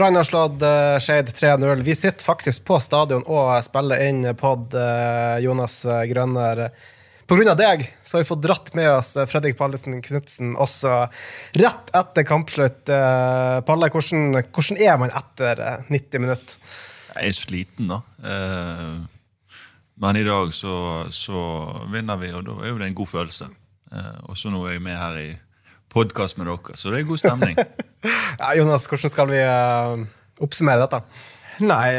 Brann har slått uh, Skeid 3-0. Vi sitter faktisk på stadion og spiller inn pod, eh, Jonas uh, Grønner. Av deg så har vi fått dratt med oss eh, Fredrik Pallesen Knutsen også rett etter kampslutt. Uh, Palle, hvordan, hvordan er man etter uh, 90 minutter? Jeg er sliten, da. Eh, men i dag så, så vinner vi, og da er jo det en god følelse. Eh, og så nå er jeg med her i podkast med dere, så det er god stemning. Ja, Jonas, hvordan skal vi uh, oppsummere dette? Nei,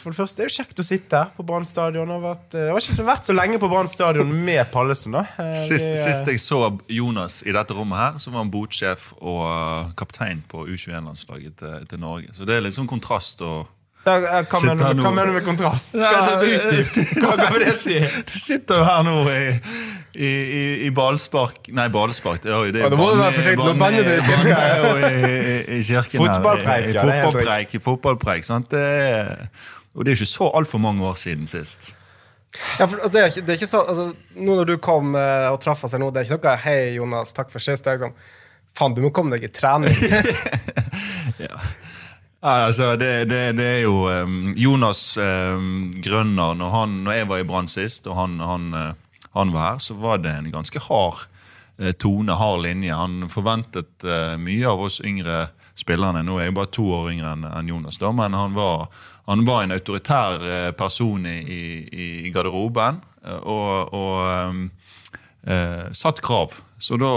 for det første er det jo kjekt å sitte her på Brann stadion. Jeg har vært- jeg har ikke så vært så lenge på Brann stadion med Pallesen. da. Eh, Sist, vi, eh, sist jeg så Jonas i dette rommet her, så var han botsjef og eh, kaptein på U21-landslaget til, til Norge. Så det er litt sånn kontrast. å Ja, Hva mener hva mener du med kontrast? Hva, hva, hva vil det si? Du sitter jo her nå i, i, i, i ballspark Nei, ballspark. Det, er jo- det er Ja, må du være forsiktig, nå banne- banner du i i, i, i kirken her. Fotballpreik, ja, fotballpreik, fotballpreik. Sant? Det er, og det er ikke så altfor mange år siden sist. Ja, for det er ikke, det er ikke så, altså, nå når du kom eh, og traff oss her nå, det er ikke noe 'hei, Jonas, takk for sist'. Det er liksom Faen, du må komme deg i trening. Ja, altså, det, det, det er jo um, Jonas um, Grønner når, han, når jeg var i Brann sist, og han, han, eh, han var her, så var det en ganske hard eh, tone, hard linje. Han forventet eh, mye av oss yngre spillerne. Nå er jeg bare to år yngre enn Jonas, da, men han var, han var en autoritær eh, person i, i, i garderoben. Og, og eh, satt krav. Så da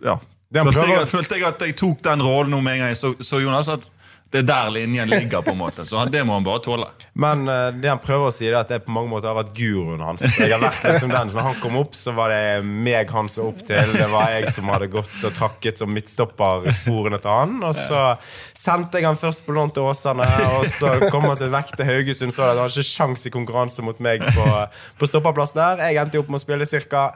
ja, følte, jeg, følte jeg at jeg tok den rollen nå med en gang. Så, så Jonas at det er der linjen ligger, på en måte. Så det må han bare tåle. Men eh, det han prøver å si, er at jeg på mange måter har vært guruen hans. Jeg har vært liksom den, så Når han kom opp, så var det meg han så opp til. Det var jeg som hadde gått og trakket som midtstopper sporene til han. Og så sendte jeg han først på lån til Åsane, og så kom han seg vekk til Haugesund. Så han hadde ikke sjans i konkurranse mot meg på, på stopperplass der. Jeg endte opp med å spille ca.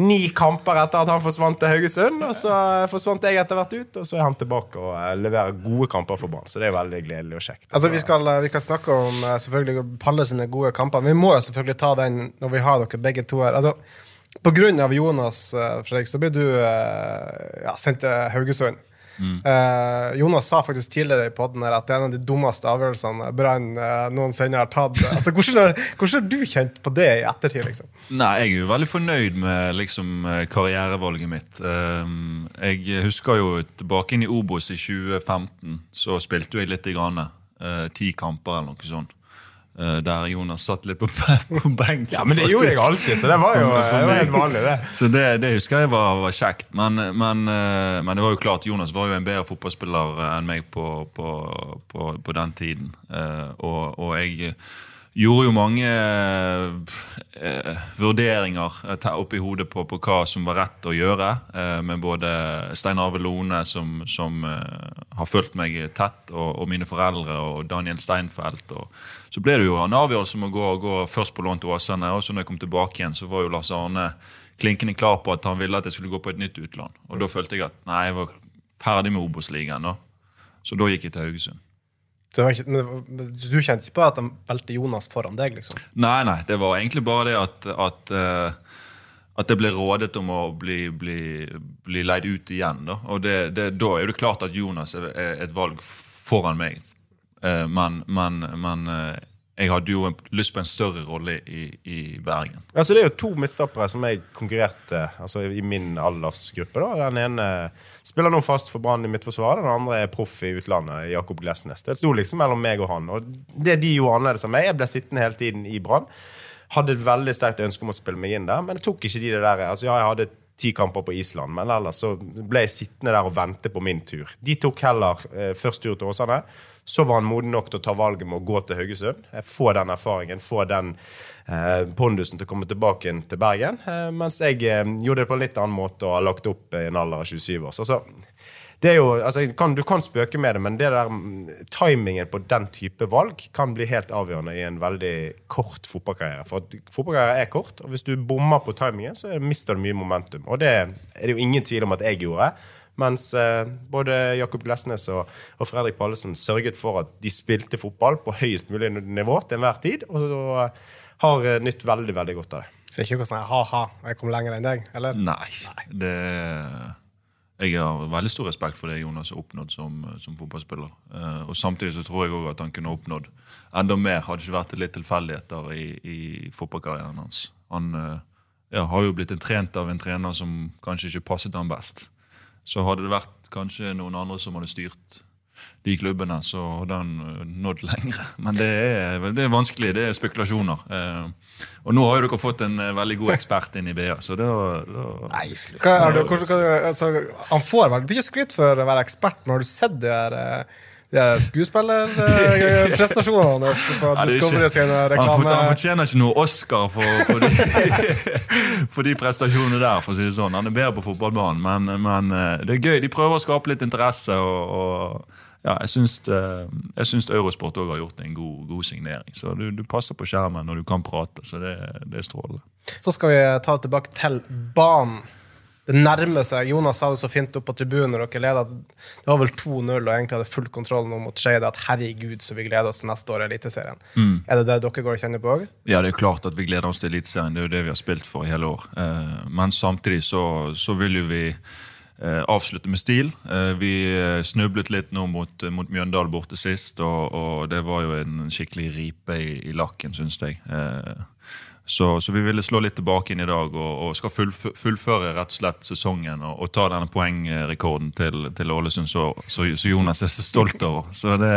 Ni kamper etter at han forsvant til Haugesund. Og så forsvant jeg etter hvert ut, og så er han tilbake og eh, leverer gode kamper for Brann. Så det er veldig gledelig og kjekt. Altså, vi, skal, vi skal snakke om eh, selvfølgelig Palle sine gode kamper, men vi må jo selvfølgelig ta den når vi har dere begge to her. Altså, på grunn av Jonas, eh, Fredrik, så ble du eh, ja, sendt til Haugesund. Eh, Jonas sa faktisk tidligere i podden her at det er en av de dummeste avgjørelsene Brann eh, noensinne har tatt. Altså, hvordan, har, hvordan har du kjent på det i ettertid? liksom? Nei, jeg er jo veldig fornøyd med liksom, eh, karrierevalget mitt. Um, Jeg husker jo tilbake inn i Obos i 2015, så spilte jeg litt. Grann, uh, ti kamper eller noe sånt. Eh, Der Jonas satt litt på, på benk. Ja, men det gjorde jeg alltid, så det var jo det var helt vanlig, det. Så det, det husker jeg var, var kjekt. Men, men, eh, men det var jo klart, Jonas var jo en bedre fotballspiller enn meg på, på, på, på den tiden. Eh, og, og jeg gjorde jo mange eh, vurderinger oppi opp i hodet på, på hva som var rett å gjøre. Eh, med både Stein Arve Lone, som, som eh, har fulgt meg tett, og, og mine foreldre, og Daniel Steinfeld. Så ble det jo en avgjørelse om å gå, gå først på lån til Åsane. Og så når jeg kom tilbake igjen, så var jo Lars Arne klinkende klar på at han ville at jeg skulle gå på et nytt utlån. Og da følte jeg at nei, jeg var ferdig med Obos-ligaen. Så da gikk jeg til Haugesund. Ikke, du kjente ikke på at de valgte Jonas foran deg? liksom? Nei, nei, det var egentlig bare det at, at, eh, at det ble rådet om å bli, bli, bli leid ut igjen. Da. Og det, det, da er det klart at Jonas er et valg foran meg. Eh, men men, men eh, jeg hadde jo lyst på en større rolle i, i Bergen. Altså, det er jo to midtstoppere som jeg konkurrerte altså, i min aldersgruppe. da. Den ene spiller nå fast for Brann i Midtforsvaret, den andre er proff i utlandet, Jakob Glesnes. Det sto liksom mellom meg og han. Og det de gjorde annerledes enn meg, jeg ble sittende hele tiden i Brann. Hadde et veldig sterkt ønske om å spille meg inn der, men jeg tok ikke de det der. Altså, ja, jeg hadde ti kamper på Island, men ellers så ble jeg sittende der og vente på min tur. De tok heller eh, først tur til Åsane. Så var han moden nok til å ta valget med å gå til Haugesund. Få den erfaringen, få den eh, pondusen til å komme tilbake inn til Bergen. Eh, mens jeg eh, gjorde det på en litt annen måte og har lagt opp i en alder av 27 år. Så, altså, det er jo, altså, kan, du kan spøke med det, men det der, mm, timingen på den type valg kan bli helt avgjørende i en veldig kort fotballkarriere. For at fotballkarriere er kort, og hvis du bommer på timingen, så mister du mye momentum. Og det er det jo ingen tvil om at jeg gjorde. Mens eh, både Jakob Glesnes og, og Fredrik Pallesen sørget for at de spilte fotball på høyest mulig nivå til enhver tid, og, og har eh, nytt veldig, veldig godt av det. Så det er ikke noe sånn ha-ha, jeg kom lenger enn deg? Eller? Nei. Det, jeg har veldig stor respekt for det Jonas har oppnådd som, som fotballspiller. Uh, og Samtidig så tror jeg også at han kunne oppnådd enda mer hadde ikke vært litt tilfeldigheter i, i fotballkarrieren hans. Han uh, ja, har jo blitt en trent av en trener som kanskje ikke passet ham best. Så hadde det vært kanskje noen andre som hadde styrt de klubbene, så hadde han eh, nådd lengre. Men det er, det er vanskelig. Det er spekulasjoner. Eh, og nå har jo dere fått en eh, veldig god ekspert inn i BA, så da, da Nei, slutt. Hva det, hvor, hva, altså, han får vel mye skryt for å være ekspert, men har du sett de her, eh, de skuespillerprestasjonene hans på Ja, det er Discovery sine reklame? han fortjener ikke noe Oscar for, for, de, for de prestasjonene der. for å si det sånn. Han er bedre på fotballbanen, men, men det er gøy. De prøver å skape litt interesse. og, og ja, Jeg syns, eh, jeg syns Eurosport også har gjort en god, god signering. Så du, du passer på skjermen når du kan prate, så det, det er strålende. Så skal vi ta det tilbake til banen. Det nærmer seg. Jonas sa det så fint oppe på tribunen når dere leda. Det var vel 2-0 og egentlig hadde full kontroll nå mot Skeid. At herregud, så vi gleder oss til neste år i Eliteserien. Er det det dere går og kjenner på òg? Ja, det er klart at vi gleder oss til Eliteserien. Det er jo det vi har spilt for i hele år. Eh, Men samtidig så, så vil jo vi avslutte med stil. Eh, Vi eh, snublet litt nå mot, mot Mjøndalen borte sist, og, og det var jo en skikkelig ripe i, i lakken, syns jeg. Eh, Så, så vi ville slå litt tilbake inn i dag og, og skal fullf- fullføre rett og slett sesongen og, og ta denne poengrekorden til, til Ålesund, så Jonas er så stolt over. Så det,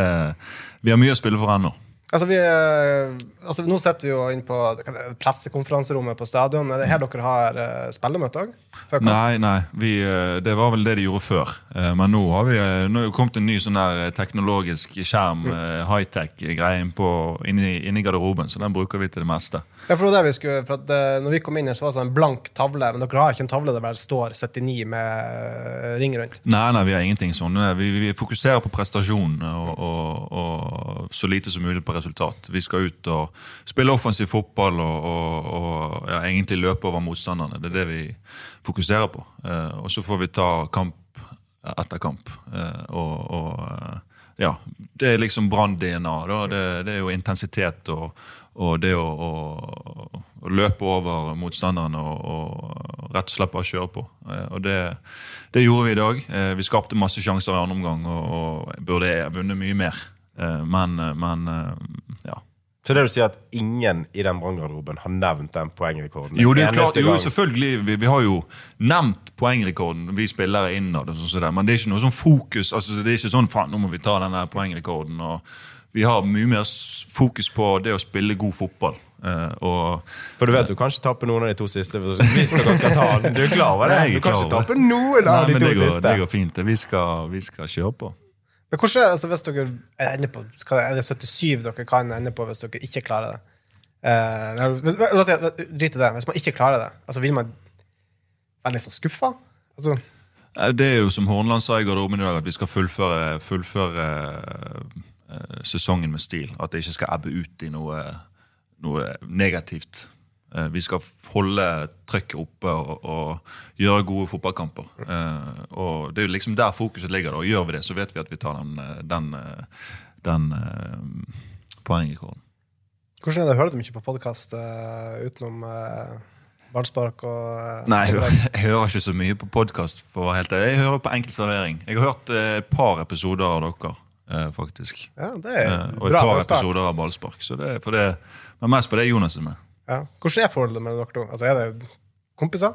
vi har mye å spille for ennå. Altså, vi, eh, altså, nå sitter vi jo inne på er pressekonferanserommet på stadion. Er det her dere har uh, spillemøte òg? Nei, nei vi, eh, det var vel det de gjorde før. Eh, Men nå har vi eh, nå er det kommet en ny sånn der teknologisk skjerm, mm. high-tech-greie inni, inni garderoben, så den bruker vi til det meste. Ja, for det vi skulle, for at, eh, når vi kom inn her, så var det sånn en blank tavle. Men dere har ikke en tavle der det står 79 med eh, ring rundt. Nei, nei, vi har ingenting sånn. Vi, vi fokuserer på prestasjon og, og, og så lite som mulig på resultat. Vi skal ut og spille offensiv fotball og, og, og ja, egentlig løpe over motstanderne. Det er det vi fokuserer på. Eh, og så får vi ta kamp etter kamp. Eh, og, og eh, ja, det er liksom Brann-DNA. Det, det er jo intensitet og, det å, å, å løpe over motstanderne og, rett og slett bare kjøre på. Eh, Og det, det gjorde vi i dag. Eh, Vi skapte masse sjanser i andre omgang og burde vunnet mye mer. Eh, Men, men eh, ja. Så det du sier at ingen i den branngarderoben har nevnt den poengrekorden? Jo, det er klart, jo selvfølgelig. Vi, vi har jo nevnt poengrekorden, vi spillere innad, og sånn men det er ikke noe sånn fokus. altså Det er ikke sånn faen, nå må vi ta den poengrekorden. og Vi har mye mer fokus på det å spille god fotball. Eh, og For du vet du kan ikke tappe noen av de to siste. Hvis dere skal ta den. Du er klar over det? Du kan ikke tappe noen av Nei, de to det går, siste. det går fint. Vi skal, vi skal kjøre på. Men hvordan altså, hvis dere ender på, Er det 77 dere kan ende på hvis dere ikke klarer det? Eh, la oss si, Drit i det. Hvis man ikke klarer det, altså, vil man være litt sånn skuffa? Altså, Det er jo som Hornland sa i garderoben i dag, at vi skal fullføre, fullføre eh, sesongen med stil. At det ikke skal ebbe ut i noe, noe negativt. Eh, vi skal holde trøkket oppe og, og gjøre gode fotballkamper. Eh, og Det er jo liksom der fokuset ligger. da, og Gjør vi det, så vet vi at vi tar den, eh, den, den uh, poengrekorden. hvordan er det? Hører du mye på podkast utenom uh, ballspark og uh, Nei, jeg hører, jeg hører ikke så mye på podkast. Jeg hører på enkel servering. Jeg har hørt et par episoder av dere. faktisk. Ja, det er bra, og et par episoder av ballspark. Så det, det, men mest fordi Jonas er med. Ja. Hvordan er forholdet mellom dere to? Altså, er det kompiser?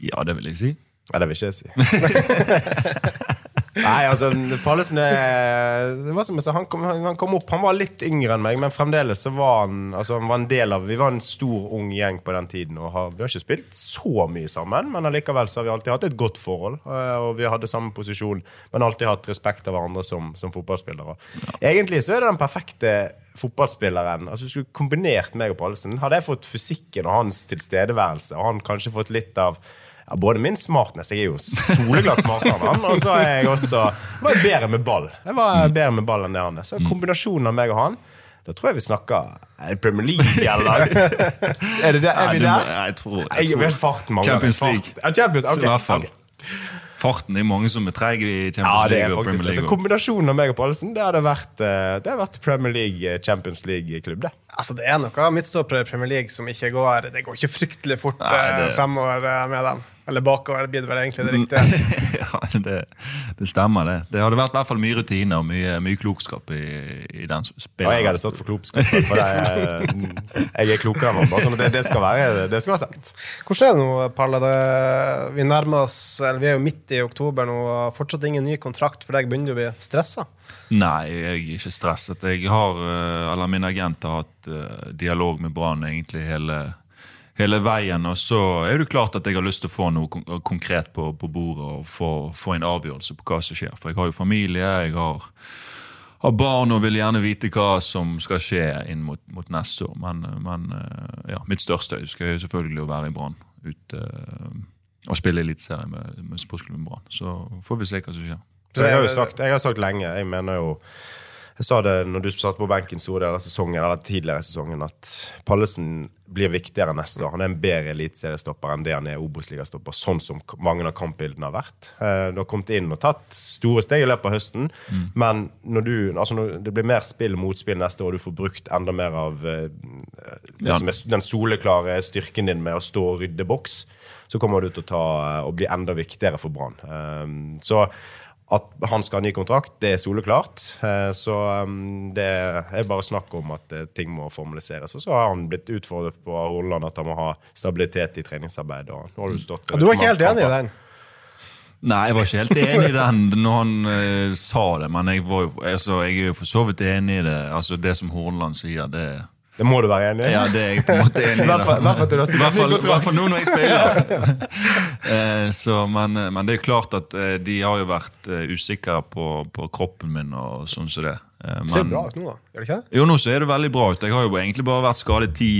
Ja, det vil jeg si. Nei, det vil ikke jeg si. Nei, altså, Pallesen er det var som jeg sa, han, kom, han kom opp, han var litt yngre enn meg, men fremdeles så var han altså, han var en del av Vi var en stor, ung gjeng på den tiden. Og har, Vi har ikke spilt så mye sammen, men allikevel så har vi alltid hatt et godt forhold. eh, Og vi hadde samme posisjon, men alltid hatt respekt av hverandre som, som fotballspillere. Egentlig så er det den perfekte fotballspilleren. Altså Du skulle kombinert meg og Pallesen. Hadde jeg fått fysikken og hans tilstedeværelse, og han kanskje fått litt av ja, både min smartness, jeg er jo soleklart smartere enn han, og så er jeg også var jeg bedre med ball. Jeg var bedre med ball enn det han er. Så kombinasjonen av meg og han, da tror jeg vi snakker Er det Premier League, eller? er, det der, er vi der? Jeg tror, Jeg, jeg vi har tror farten mangler. Champions League. Ja, Champions, ok, I hvert fall. ok. Farten er mange som er treige i Champions er League og faktisk Premier League. Så kombinasjonen av meg og Pallesen, det hadde vært, eh, det hadde vært Premier League, Champions League-klubb, det. Altså, det er noe midtstoppere i Premier League som ikke går Det går ikke fryktelig fort Nei, det- eh, fremover eh, med dem. Eller bakover, blir det vel egentlig det riktige. ja, det, det stemmer, det. Det hadde vært i hvert fall mye rutine og mye, mye klokskap i, i den Og Ja, jeg hadde stått for klokskap. For det er, jeg er klokere enn han. Bare sånn det, det, skal være, det skal være sagt. Hvordan er det nå, Palle? Det, vi nærmer oss, eller vi er jo midt i oktober nå, og fortsatt ingen ny kontrakt for deg. Begynner du å bli stressa? Nei, jeg er ikke stresset. Jeg har, eh, eller Min agent har hatt eh, dialog med Brann egentlig hele, hele veien. Og så er det klart at jeg har lyst til å få noe kon konkret på, på bordet og få, få en avgjørelse på hva som skjer. For jeg har jo familie, jeg har, har barn og vil gjerne vite hva som skal skje inn mot, mot neste år. Men, men eh, ja, mitt største ønske er jo selvfølgelig å være i Brann. Ute, eh, og spille eliteserie med, med sportsklubben Brann. Så får vi se hva som skjer. Jeg har jo sagt, jeg har sagt lenge Jeg mener jo Jeg sa det når du satt på benken store deler av sesongen Eller tidligere i sesongen At Pallesen blir viktigere neste år. Han er en bedre eliteseriestopper enn det han er Obos-ligastopper Sånn som mange av kampbildene har vært. Eh, Du har kommet inn og tatt store steg i løpet av høsten Men når du Altså når det blir mer spill og motspill neste år Og du får brukt enda mer av eh, Det Ja. som den soleklare styrken din Med å stå og rydde boks Så kommer du til å ta eh, Og bli enda viktigere for Brann. Eh, Så at han skal ha ny kontrakt, det er soleklart. Eh, Så um, det er bare snakk om at eh, ting må formaliseres. Og så har han blitt utfordret på Holland at han må ha stabilitet i treningsarbeidet. Og nå har du stått Ja, du var ikke helt enig i den? Nei, jeg var ikke helt enig i den når han uh, sa det, men jeg, var altså, jeg er jo for så vidt enig i det. Altså, det som Horneland sier, det Det må du være enig i. Ja, det er jeg på en måte enig i. I hvert fall- nå når jeg spiller. Eh, så, men, men det er klart at eh, de har jo vært eh, usikre på, på kroppen min og sånn som det. Eh, Det ser det bra ut nå, da. Gjør det ikke jo, nå ser er det veldig bra ut. Jeg har jo egentlig bare vært skadet ti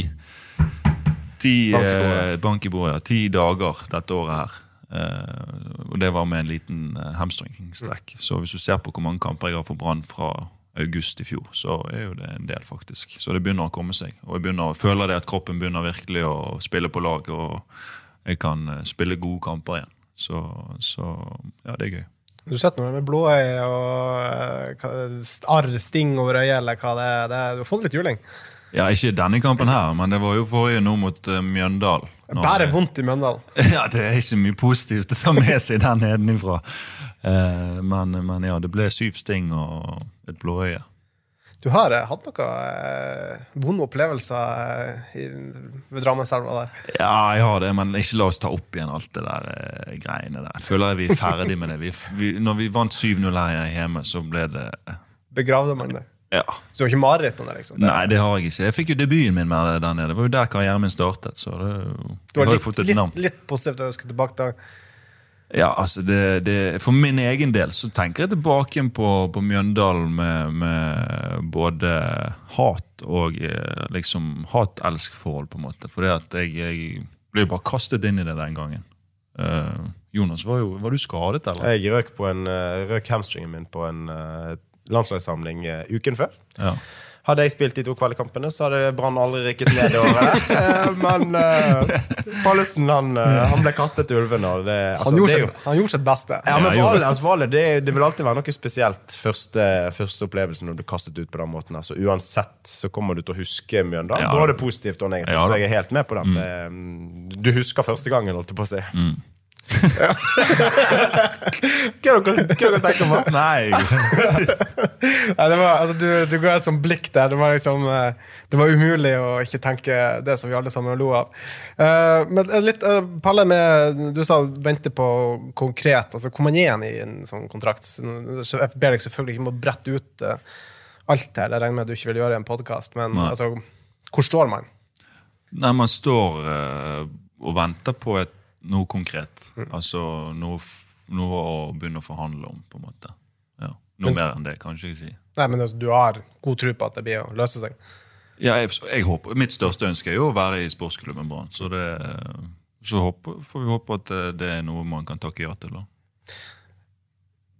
Ti Bank i bordet. eh, ja. Ti dager dette året her. Eh, og det var med en liten eh, hamstringstrekk. Så hvis du ser på hvor mange kamper jeg har for Brann fra august i fjor, så er jo det en del, faktisk. Så det begynner å komme seg. Og jeg begynner, føler det at kroppen begynner virkelig å spille på lag, og jeg kan eh, spille gode kamper igjen. Så, så ja, det er gøy. Du sitter med med blåøye og eh, arr, sting over øyet, eller hva. Det er. Du har fått litt juling. Ja, Ikke denne kampen her, men det var jo forrige nå mot uh, Mjøndalen. Bare jeg- vondt i Mjøndalen. Ja, det er ikke mye positivt å ta med seg der nedenifra. Uh, men, men ja, det ble syv sting og et blåøye. Du har uh, hatt noen vonde opplevelser i, ved Drammenselva der. Ja, jeg har det, men ikke la oss ta opp igjen alt det der greiene der. Jeg føler vi er ferdig med det. Vi, vi, når vi vant 7-0 her hjemme, så ble det Begravde man det. Ja. Så du har ikke mareritt om det? liksom? Nei, det har jeg ikke. Jeg fikk jo debuten min med det der nede. Det var jo der karrieren min startet. Så det, Du har litt, fått et litt, navn. litt positivt å huske tilbake der. Ja, altså det, det, For min egen del så tenker jeg tilbake på, på Mjøndalen med, med både hat og eh, liksom hat-elsk-forhold, på en måte. For jeg, jeg ble jo bare kastet inn i det den gangen. Uh, Jonas, var, jo, var du skadet, eller? Jeg røk, på en, eh, røk hamstringen min på en eh, landslagssamling eh, uken før. Ja. Hadde jeg spilt de to kvalikkampene, så hadde Brann aldri rykket ned det året. Eh, Men uh, Pallesen han, han ble kastet til ulvene. Det, altså, Han gjorde, det sitt, han gjorde sitt beste. Ja, men for alle, altså for alle det, det vil alltid være noe spesielt første, første opplevelse når du blir kastet ut på den måten. Altså, uansett så kommer du til å huske Mjøndalen. Ja. Både positivt og negativt. Ja, så jeg er helt med på den. Mm, Du husker første gangen, holdt jeg på å si. Hva dere- hva det dere tenker på? Nei, Nei, det var, altså, du, du ga et sånt blikk der. Det var, liksom, eh, det var umulig å ikke tenke det som vi alle sammen lo av. Uh, men litt, uh, Palle, med, du sa vente på konkret. altså Hvor man er igjen i en sånn kontrakt? Så Jeg ber deg selvfølgelig ikke om å brette ut uh, alt her. Det regner med at du ikke vil gjøre i en podkast. Men Nei. altså, hvor står man? Nei, man står uh, og venter på et, noe konkret. Mm. Altså noe, noe å begynne å forhandle om, på en måte. Ja. Noe mer enn det, kan jeg ikke si. Nei, men altså, Du har god tro på at det blir å løse seg? Ja, jeg, jeg håper, Mitt største ønske er jo å være i sportsklubben Brann. Så, det, så håper, får vi håpe at det, det er noe man kan takke ja til. da.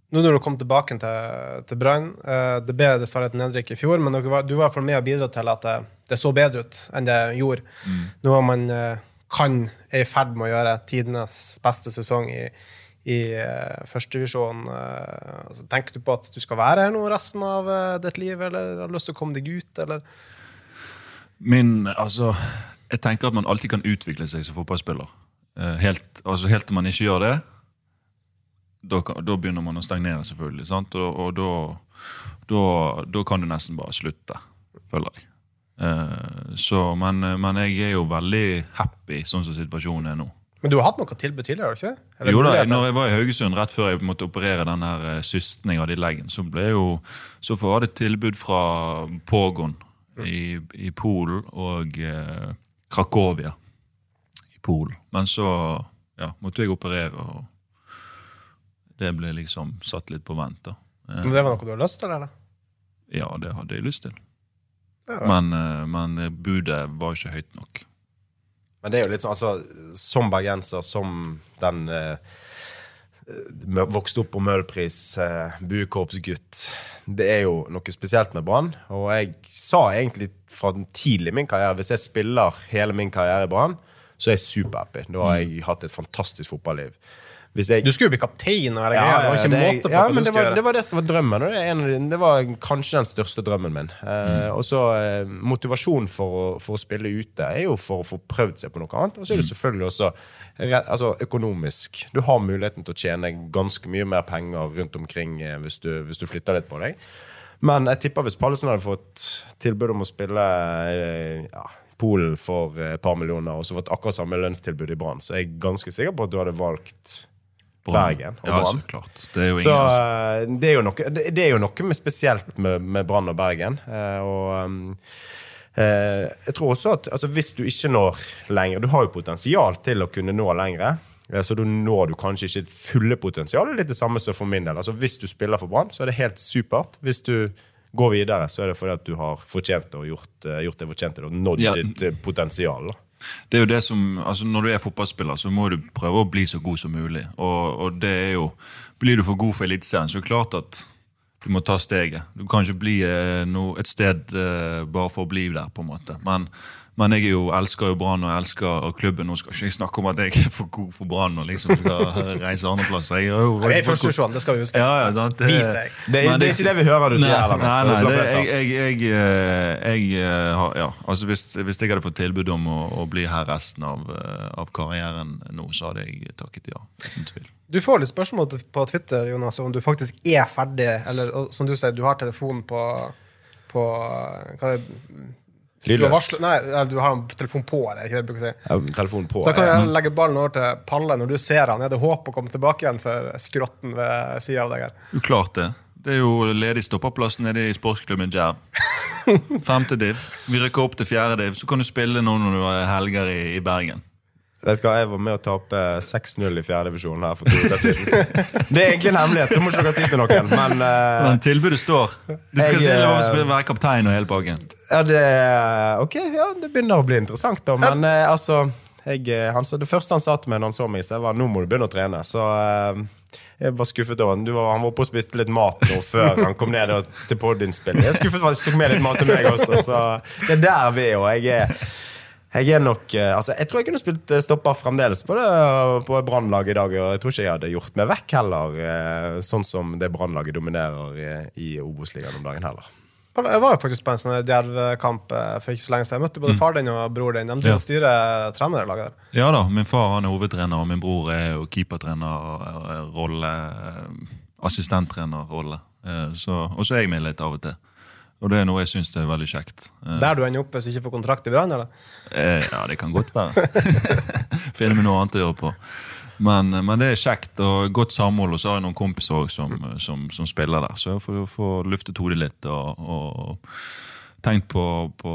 Nå når du kom tilbake til, til Brann eh, Det ble dessverre et nedrykk i fjor, men du var, du var fall med og bidra til at det, det så bedre ut enn det gjorde. Nå har man eh, kan er i ferd med å gjøre tidenes beste sesong i, i uh, førstedivisjon. Uh, altså, tenker du på at du skal være her nå resten av uh, ditt liv, eller har du lyst til å komme deg ut, eller? Min, altså, jeg tenker at man alltid kan utvikle seg som fotballspiller. Uh, Helt, altså, helt til man ikke gjør det, da, begynner man å stagnere, selvfølgelig. Sant? Og, og da kan du nesten bare slutte, føler jeg. Eh, så, men, men jeg er jo veldig happy sånn som situasjonen er nå. Men du har hatt noe tilbud tidligere, ikke? Eller Jo da, når jeg var i Haugesund rett før jeg måtte operere den her eh, systen jeg hadde i leggen, så ble jo, så var det tilbud fra Pogon i, i Polen og eh, Krakovia i Polen. Men så ja, måtte jeg operere, og det ble liksom satt litt på vent. da. Eh, Men det var noe du hadde lyst til, eller? ja, det hadde jeg lyst til. Ja. Men, eh, men budet var ikke høyt nok. Men det er jo litt sånn, altså, som bergenser, som den eh, vokste opp på Møhlpris, eh, buekorpsgutt. Det er jo noe spesielt med Brann. Og jeg sa egentlig fra tidlig i min karriere hvis jeg spiller hele min karriere i Brann, så er jeg superhappy. Da har jeg hatt et fantastisk fotballiv. Jeg Du skulle jo bli kaptein hele ja. Det var ikke det, på ja, men det var, det var det som var drømmen. Det, en av de, det var kanskje den største drømmen min. Eh, Og så eh, Motivasjonen for for å spille ute er jo for å få prøvd seg på noe annet. Og så er det selvfølgelig også altså, økonomisk. Du har muligheten til å tjene ganske mye mer penger rundt omkring eh, hvis du, hvis du flytter litt på deg. Men jeg tipper hvis Pallesen hadde fått tilbud om å spille eh, ja, Polen for eh, et par millioner, og så fått akkurat samme lønnstilbud i Brann, så er jeg ganske sikker på at du hadde valgt Bergen og Ja, Brann. så klart. Det er jo Så ingen eh, det er jo noe, det, det er jo noe med spesielt med, med Brann og Bergen. eh, og jeg tror også at altså, hvis du ikke når lenger Du har jo potensial til å kunne nå lengre. Så da når du kanskje ikke fulle potensial. Litt det samme som for min del. Altså, hvis du spiller for Brann, så er det helt supert. Hvis du går videre, så er det fordi at du har fortjent og gjort, eh, gjort det fortjente og nådd Ja. ditt eh, potensial. Da. Det er jo det som, altså Når du er fotballspiller, så må du prøve å bli så god som mulig. Og, og det er jo Blir du for god for Eliteserien, så er det klart at du må ta steget. Du kan ikke bli eh, no, et sted bare for å bli der, på en måte. Men, men jeg er jo, elsker jo Brann og elsker og klubben. Nå skal ikke jeg snakke om at jeg er for god for Brann og liksom skal reise andre plasser. Jeg er jo Det er første divisjon, det skal vi huske. Ja, ja, sant? Vis deg. Det, det er ikke det vi hører du sier Nei, nei, nei det, jeg, jeg, jeg, eh, jeg eh, har, ja, altså hvis, hvis jeg hadde fått tilbud om å, å bli her resten av, eh, av karrieren nå, så hadde jeg takket ja. Uten tvil. Du får litt spørsmål på Twitter Jonas, om du faktisk er ferdig, eller som du sier, du har telefonen på, på hva er det? Du har, Lydløs. nei, du har en telefon på, eller ikke det jeg si. Ja, telefonen på. Så kan ja. jeg legge ballen over til Palle når du ser han. Er det håp å komme tilbake igjen for skrotten ved sida av deg her? Jo, klart det. Det er jo ledig stoppeplass nede i sportsklubben Jerv. Femte div. Vi rykker opp til fjerde div, så kan du spille nå når du har helger i, i Bergen. Vet du hva, Jeg var med å tape 6-0 i fjerdedivisjon her for to uker siden. Det er egentlig en hemmelighet, så må ikke dere si til noen. Men uh, Men tilbudet står. Du skal Jeg, lov å eh, være kaptein og hele pakken. ja, det, ok, ja, det begynner å bli interessant, da. Men eh, altså jeg, eh, han, Det første han sa til meg når han så meg, var nå må du begynne å trene. Så uh, jeg var skuffet over han. Var, han var oppe og spiste litt mat nå før han kom ned til podiumspillet. Jeg er skuffet for at han ikke tok med litt mat til meg også. Så det er der vi er. Og jeg er jeg er nok, eh, altså jeg tror jeg kunne spilt eh, stopper fremdeles på, det, på Brannlaget i dag. Og jeg tror ikke jeg hadde gjort meg vekk heller, eh, sånn som det Brannlaget dominerer eh, i Obos-ligaen om dagen heller. Jeg var jo faktisk på en sånn Djerv-kamp for ikke så lenge siden. Jeg møtte både far din og bror din. De Mm. Ja. styrer trenerlaget der. Ja da, min far han er hovedtrener, og min bror er jo keepertrener, og rolle, eh, assistenttrenerrolle. Eh, Og så er jeg med litt av og til. Og det er noe jeg syns er veldig kjekt. Eh, Der du ender opp hvis du ikke får kontrakt i Brann, eller? Eh, ja, det kan godt være. Finne meg noe annet å gjøre på. Men, men det er kjekt og godt samhold. Og så har jeg noen kompiser også som, som, som spiller der. Så jeg får, får luftet hodet litt og, og tenkt på, på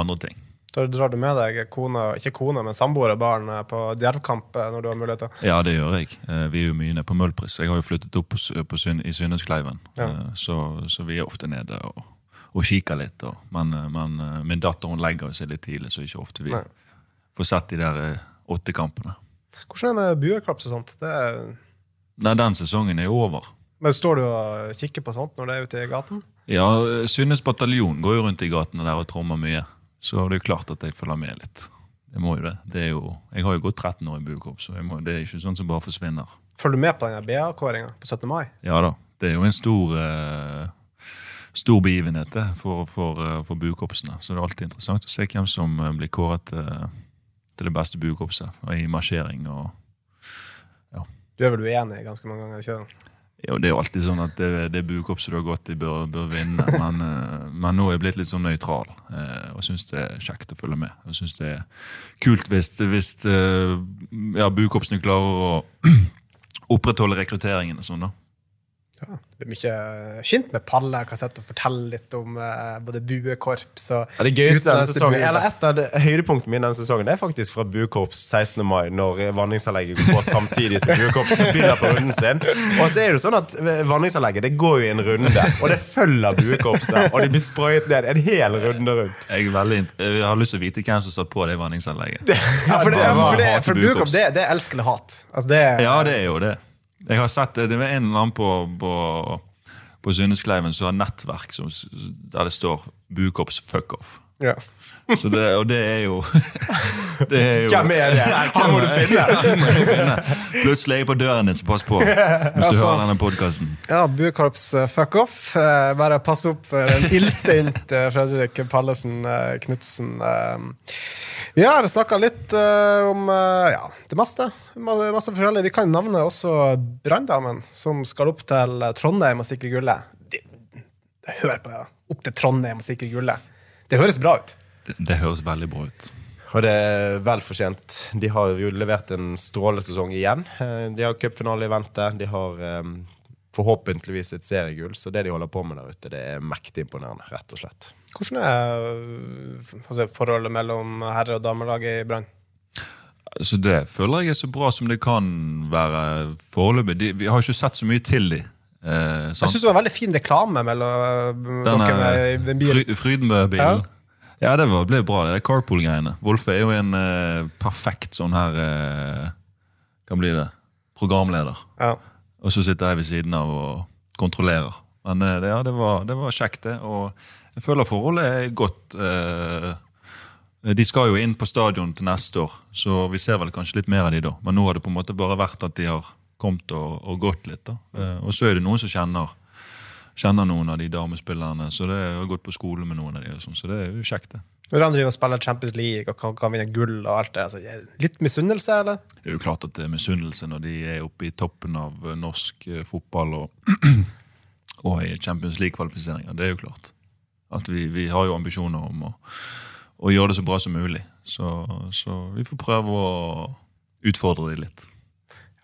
andre ting. Da drar du med deg kona, ikke kona, men samboer og barn eh, på djervkamp eh, når du har muligheter. Ja, det gjør jeg. Eh, Vi er jo mye nede på Møllpris. Jeg har jo flyttet opp på, på Syn i Syneskleiven. Ja. Så, så vi er ofte nede og, og kikker litt. Og, men, men min datter hun legger seg litt tidlig, så ikke ofte vi Nei. får sett de der åttekampene. åtte kampene. Hvordan er det med buekorps og sånt? Det er... Nei, den sesongen er jo over. Men Står du og kikker på sånt når det er ute i gaten? Ja, Synnes bataljon går jo rundt i gatene der og trommer mye. Så det er jo klart at jeg følger med litt. Jeg må jo det. det er jo, jeg har jo gått 13 år i buekorps, så må, det er ikke sånn som bare forsvinner. Følger du med på den BA-kåringa på 17. mai? Ja da. Det er jo en stor, eh, stor begivenhet det, for, for, eh, for buekorpsene. Så det er alltid interessant å se hvem som eh, blir kåret til, til det beste buekorpset i marsjering. og Du er vel uenig ganske mange ganger? ikke det? Jo, Det er jo alltid sånn at det, det buekorpset du har gått i, bør, bør vinne. Men, eh, men nå er jeg blitt litt sånn nøytral eh, og syns det er kjekt å følge med. Og syns det er kult hvis, hvis eh, ja, buekorpsene klarer å opprettholde rekrutteringen og sånn. da. Ja, det blir mye kjent med Palle. Jeg kan sette og fortelle litt om uh, både buekorps og Ja, det gøyeste denne sesongen, eller Et av høydepunktene mine denne sesongen Det er faktisk fra buekorps 16. mai, når vanningsanlegget går samtidig som buekorps begynner på runden sin. Og så er det jo sånn at vanningsanlegget det går jo i en runde, og det følger buekorpset. Og de blir sprøyet ned en hel runde rundt. Jeg, er veldig, jeg har lyst til å vite hvem som satt på det vanningsanlegget. Ja, for det, Ja, for det, for buekorps. buekorps, det, det er elskende hat. Altså, det, Ja, det er jo det. Jeg har sett det, det var en eller annen på, på, på Synneskleiven som har nettverk som, der det står 'Bukops fuck off'. Ja. Så det, og det er jo det er jo, Hvem er det? Han må du finne. Du. Plutselig er jeg på døren din, så pass på hvis du Altså- hører denne podkasten. Ja, buekorps eh, fuck off. Eh, bare pass opp for en illsint eh, Fredrik Pallesen Knutsen. vi har snakka litt om ja, det meste. Masse forskjellig. Vi kan navne også Branndamen, som skal opp til Trondheim og sikre gullet. Hør på det. Opp til Trondheim og sikre gullet. Det høres bra ut. Det, det høres veldig bra ut. Og det er vel fortjent. De har jo levert en strålesesong igjen. Eh, De har cupfinale i vente. De har um, forhåpentligvis et seriegull. Så det de holder på med der ute, det er mektig imponerende, rett og slett. Hvordan er eh, forholdet mellom herre- og damelaget i Brann? Så det føler jeg er så bra som det kan være foreløpig. De- Vi har ikke sett så mye til de. Eh, Jeg syns det var veldig fin reklame mellom eh, Denne dere den bilen. Fry, Frydenbø-bilen. Ja. det var, ble bra, det carpool-greiene. Wolfe er jo en eh, perfekt sånn her eh, Kan bli det? Programleder. Ja. Og så sitter jeg ved siden av og kontrollerer. Men eh, det, ja, det, var, det var kjekt, det. Og jeg føler forholdet er godt. eh, de skal jo inn på stadion til neste år, så vi ser vel kanskje litt mer av de da. Men nå har det på en måte bare vært at de har kommet og, og gått litt. da. Eh, Og så er det noen som kjenner, kjenner noen av de damespillerne, så det har gått på skole med noen av de. og sånn, Så det er jo kjekt, det. Når de driver og spiller Champions League og kan, kan vinne gull og alt det. Altså, litt misunnelse, eller? Det er jo klart at det er misunnelse når de er oppe i toppen av norsk eh, fotball og, og i Champions League-kvalifiseringer. Det er jo klart. At vi, vi har jo ambisjoner om å, å gjøre det så bra som mulig. Så, så vi får prøve å utfordre dem litt.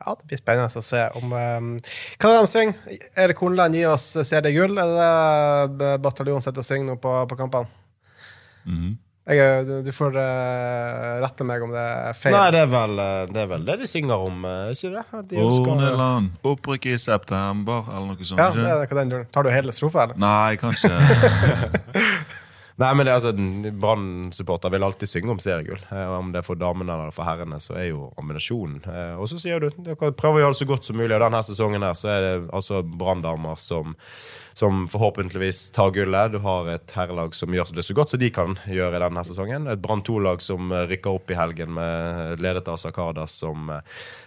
Ja, Det blir spennende å se om um, Hva er det de synger? Erik Horneland, gi oss CD-gull? Er det det bataljonen sitter og synger nå på, på kampene? Mm. Jeg, du, får uh, rette meg om det er feil. Nei, det er vel eh, det, er vel det de synger om, eh, ikke det? De Horneland, opprykk i september, eller noe sånt. Ja, ikke? det er hva den duren. Tar du hele strofa, eller? Nei, kanskje Nei, men det, altså, Brann-supporter vil alltid synge om seriegull. Eh, om det er for damene eller for herrene, så er jo ambinasjonen. Eh, og så sier du dere prøver å gjøre det så godt som mulig. Og denne sesongen her så er det altså Branndamer som som forhåpentligvis tar gullet. Du har et herrelag som gjør det så godt som de kan gjøre denne sesongen. Et Brann 2-lag som eh, rykker opp i helgen, med ledet av Sakadas, som,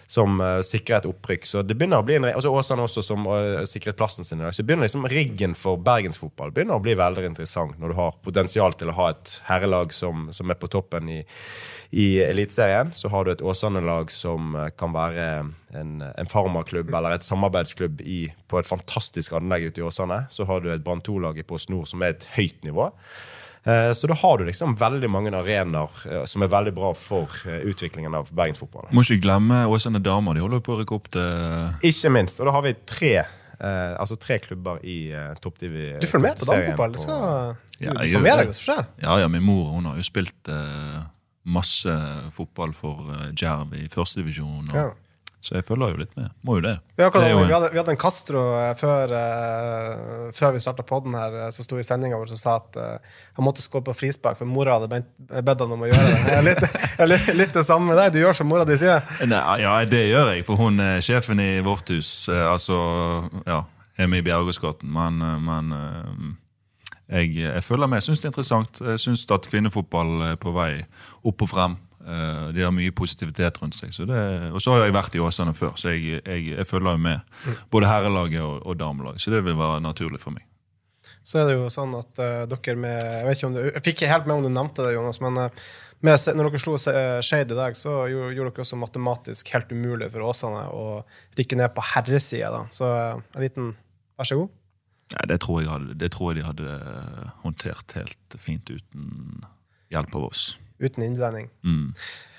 som uh, sikrer et opprykk. Så det begynner å bli en, altså Åsane også, som uh, sikret plassen sin i dag. Så begynner liksom riggen for bergensfotball begynner å bli veldig interessant når du har potensial til å ha et herrelag som, som er på toppen i, i Eliteserien. Så har du et Åsane-lag som uh, kan være en, en farmaklubb eller et samarbeidsklubb i, på et fantastisk anlegg ute i Åsane. Så har du et Brann 2-lag i Post Nord som er et høyt nivå. Eh, Så da har du liksom veldig mange arenaer eh, som er veldig bra for eh, utviklingen av bergensfotballen. Må ikke glemme Åsane Damer. De holder på å rykke opp til Ikke minst. Og da har vi tre, eh, altså tre klubber i eh, toppdivi. Du følger med på damefotball? Det skal Ja, du jeg får med deg hva som skjer. Ja, ja, min mor hun har jo spilt eh, masse fotball for Djerv i førstedivisjon. Ja. Så jeg følger jo litt med. Må jo det. Vi, Det jo en- vi, hadde, vi hadde en Castro eh, før, uh, før vi starta podden her, eh, som sto i sendinga vår og sa at uh, han måtte skåre på frispark, for mora hadde bedt han om å gjøre det. Jeg er litt, jeg er litt, litt det samme med deg. Du gjør som mora di sier. Nei, ja, det gjør jeg, for hun er sjefen i vårt hus. Altså, ja, hjemme i Bjergåsgaten. Men, men jeg, jeg følger med. Jeg syns det er interessant. Jeg syns at kvinnefotball er på vei opp og frem. Eh, De har mye positivitet rundt seg. Så det, og så har jeg vært i Åsane før, så jeg, jeg, jeg følger jo med. Både herrelaget og, og damelaget. Så det vil være naturlig for meg. Så er det jo sånn at uh, dere med Jeg vet ikke om du, jeg fikk ikke helt med om du nevnte det, Jonas, men uh, med, når dere slo Skeid i dag, så gjorde, gjorde dere også matematisk helt umulig for Åsane å rykke ned på herresida. Så uh, en liten Vær så god. Ja, det, tror hadde, det tror jeg de hadde håndtert helt fint uten hjelp av oss. Uten innblanding. Mm.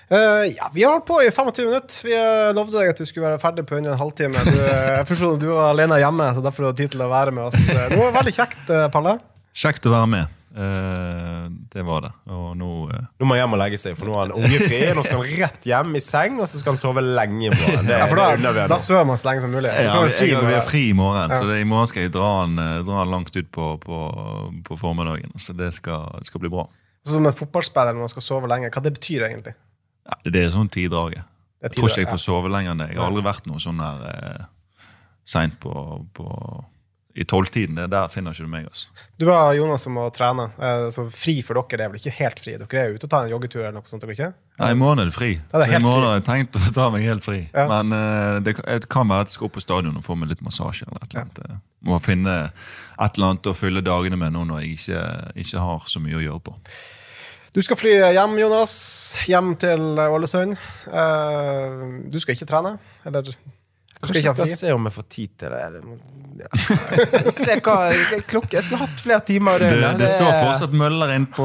Uh, ja, Vi har holdt på i 25 minutter. Vi eh, lovde deg at du skulle være ferdig på under en halvtime. Du, eh, jeg forstår at du var alene hjemme, så derfor har du tid til å være med oss. Det var veldig kjekt, Palle. Kjekt å være med. Uh, det var det. Og nå uh... Nå må han hjem og legge seg, for nå har han ungefri. Nå skal han rett hjem i seng, og så skal han sove lenge. i morgen. Det, Ja, for da, unner da sover man så lenge som mulig. ja, vi, det fri jeg, vi er fri i morgen, Ja. så det, i morgen skal jeg dra han, dra han langt ut på, på, på formiddagen. Så det skal, det skal bli bra. Sånn Som en fotballspiller når man skal sove lenge. Hva det betyr egentlig? Ja, det er sånn tiddraget. Jeg tror ikke jeg får sove lenger enn det. Jeg har aldri vært noe sånn der eh, seint på, på I tolvtiden. Der finner ikke du meg, altså. Du var Jonas som må trene. Eh, så fri for dere det er vel ikke helt fri? Dere er ute og tar en joggetur eller noe sånt? dere ikke? Nei, I morgen er det fri. Ja, det er så i morgen har jeg tenkt å ta meg helt fri. Ja. Men eh, det, kan- kan være at jeg skal opp på stadion og få meg litt massasje. eller et eller annet. Ja. Må finne et eller annet å fylle dagene med nå når jeg ikke, ikke har så mye å gjøre på. Du skal fly hjem, Jonas. Hjem til Ålesund. Eh, du skal ikke trene? Eller Kanskje jeg skal fri? se om jeg får tid til det. eller- Ja. Se hva klokke Jeg skulle hatt flere timer i Det, døgnet. det står fortsatt møller inn på,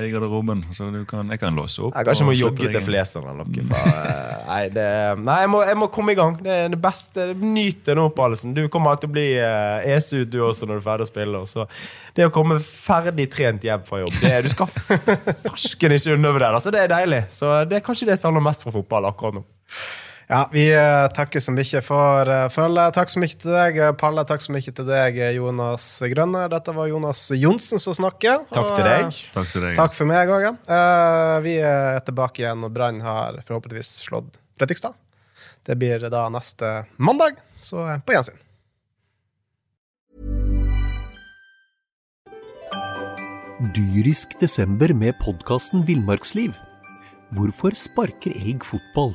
eh, i garderoben, så du kan, jeg kan låse opp. Jeg kanskje må jogge til. Flesland eller noe. For, eh, nei, det, nei jeg, må, jeg må komme i gang. Det er det beste. Nyt det nå, Pallesen. Du kommer til å bli uh, ese ut, du også, når du er ferdig å spille. og Så det å komme ferdig trent hjem fra jobb det, Du skal farsken ikke undervurdere det. Altså, det er deilig. Så det er kanskje det som handler mest fra fotball akkurat nå. Ja, vi eh, takker så mye for uh, følget. Takk så mye til deg, eh, Palle. Takk så mye til deg, eh, Jonas Grønne. Dette var Jonas Johnsen som snakker. Takk til deg. deg. Takk til deg. Takk for meg òg. Ja. Eh, vi er tilbake igjen, og Brann har forhåpentligvis slått Fredrikstad. Det blir da neste mandag, så eh, på gjensyn. Dyrisk desember med podkasten Villmarksliv. Hvorfor sparker elg fotball?